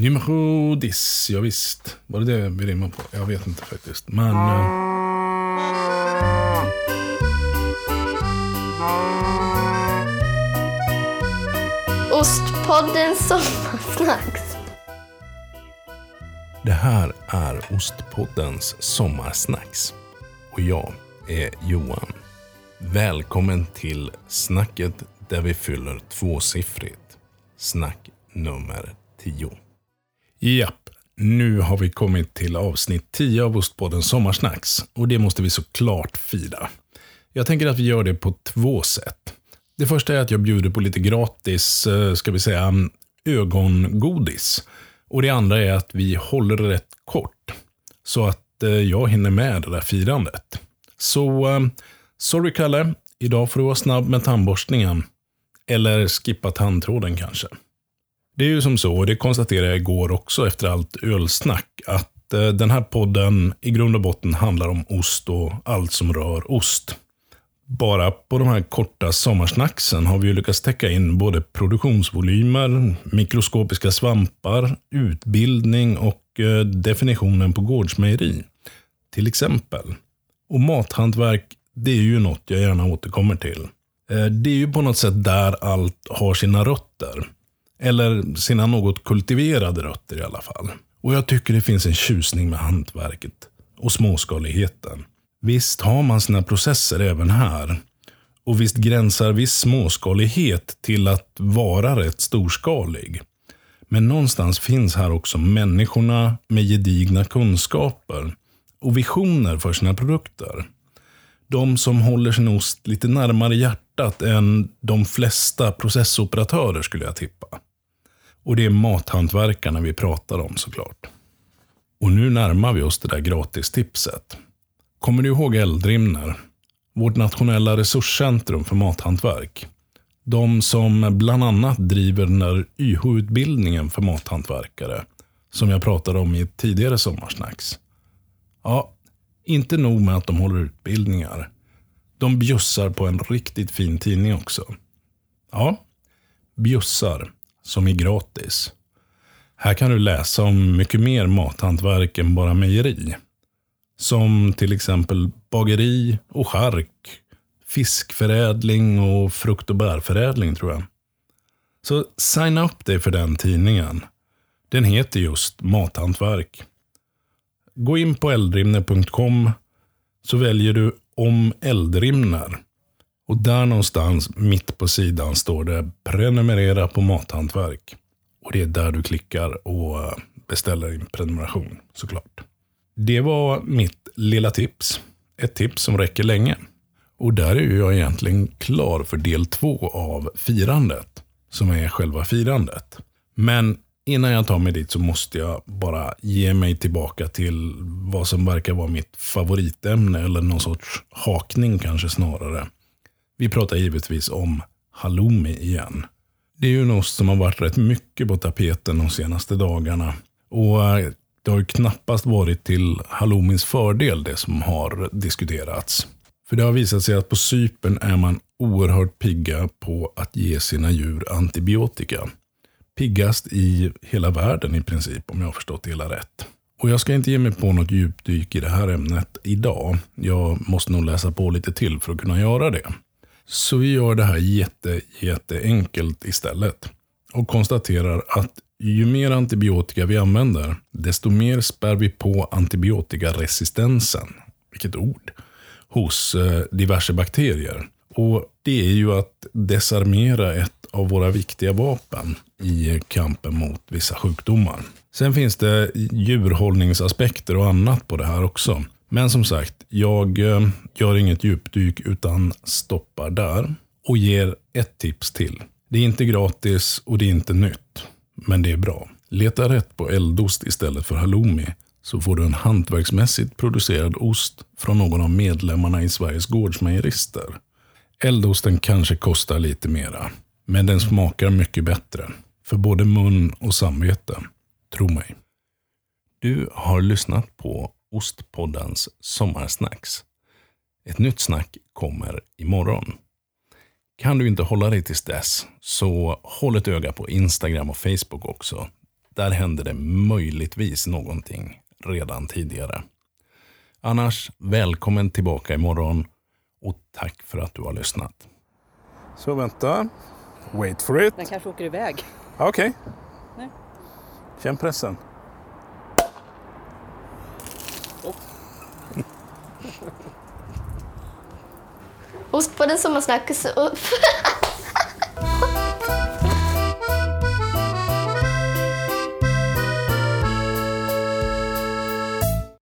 Numero dis, ja, visst. Var det det vi rimmade på? Jag vet inte faktiskt. Men... eh, Ostpodden Sommarsnacks. Det här är Ostpoddens sommarsnacks. Och jag är Johan. Välkommen till snacket där vi fyller tvåsiffrigt. Snack nummer 10. Japp, nu har vi kommit till avsnitt 10 av Ostpoddens sommarsnacks. Och det måste vi såklart fira. Jag tänker att vi gör det på två sätt. Det första är att jag bjuder på lite gratis, eh, ska vi säga, ögongodis. Och det andra är att vi håller det rätt kort. Så att eh, jag hinner med det där firandet. Så, eh, sorry Kalle. Idag får du vara snabb med tandborstningen. Eller skippa tandtråden kanske. Det är ju som så, och det konstaterade jag igår också efter allt ölsnack, att eh, den här podden i grund och botten handlar om ost och allt som rör ost. Bara på de här korta sommarsnacksen har vi ju lyckats täcka in både produktionsvolymer, mikroskopiska svampar, utbildning och eh, definitionen på gårdsmejeri. Till exempel. Och mathantverk, det är ju något jag gärna återkommer till. Eh, det är ju på något sätt där allt har sina rötter. Eller sina något kultiverade rötter i alla fall. Och jag tycker det finns en tjusning med hantverket och småskaligheten. Visst har man sina processer även här. Och visst gränsar viss småskalighet till att vara rätt storskalig. Men någonstans finns här också människorna med gedigna kunskaper och visioner för sina produkter. De som håller sin ost lite närmare hjärtat än de flesta processoperatörer skulle jag tippa. Och det är mathantverkarna vi pratar om såklart. Och nu närmar vi oss det där gratistipset. Kommer du ihåg Eldrimner? Vårt nationella resurscentrum för mathantverk. De som bland annat driver den där YH-utbildningen för mathantverkare. Som jag pratade om i ett tidigare sommarsnacks. Ja, inte nog med att de håller utbildningar. De bjussar på en riktigt fin tidning också. Ja, bjussar, som är gratis. Här kan du läsa om mycket mer mathantverk än bara mejeri. Som till exempel bageri och chark, fiskförädling och frukt och bärförädling tror jag. Så signa upp dig för den tidningen. Den heter just Mathantverk. Gå in på eldrimner.com så väljer du om Eldrimner. Och där någonstans mitt på sidan står det prenumerera på mathantverk. Och det är där du klickar och eh, beställer din prenumeration såklart. Det var mitt lilla tips. Ett tips som räcker länge. Och där är jag egentligen klar för del två av firandet. Som är själva firandet. Men innan jag tar mig dit så måste jag bara ge mig tillbaka till vad som verkar vara mitt favoritämne. Eller någon sorts hakning kanske snarare. Vi pratar givetvis om halloumi igen. Det är ju en ost som har varit rätt mycket på tapeten de senaste dagarna. Och eh, det har ju knappast varit till halloumins fördel det som har diskuterats. För det har visat sig att på Cypern är man oerhört pigga på att ge sina djur antibiotika. Piggast i hela världen i princip, om jag har förstått det hela rätt. Och jag ska inte ge mig på något djupdyk i det här ämnet idag. Jag måste nog läsa på lite till för att kunna göra det. Så vi gör det här jätte, jätteenkelt istället. Och konstaterar att ju mer antibiotika vi använder, desto mer spär vi på antibiotikaresistensen. Vilket ord. Hos eh, diverse bakterier. Och det är ju att desarmera ett av våra viktiga vapen i kampen mot vissa sjukdomar. Sen finns det djurhållningsaspekter och annat på det här också. Men som sagt, jag eh, gör inget djupdyk utan stoppar där och ger ett tips till. Det är inte gratis och det är inte nytt, men det är bra. Leta rätt på eldost istället för halloumi så får du en hantverksmässigt producerad ost från någon av medlemmarna i Sveriges gårdsmejerister. Eldosten kanske kostar lite mera, men den smakar mycket bättre. För både mun och samvete. Tro mig. Du har lyssnat på Ostpoddens sommarsnacks. Ett nytt snack kommer imorgon. Kan du inte hålla dig tills dess så håll ett öga på Instagram och Facebook också. där hände det möjligtvis någonting redan tidigare. Annars, välkommen tillbaka imorgon och tack för att du har lyssnat. Så vänta. Wait for it. Den kanske åker iväg. Okej. Nej. Känn pressen. Ostpodden Sommarsnack. Så...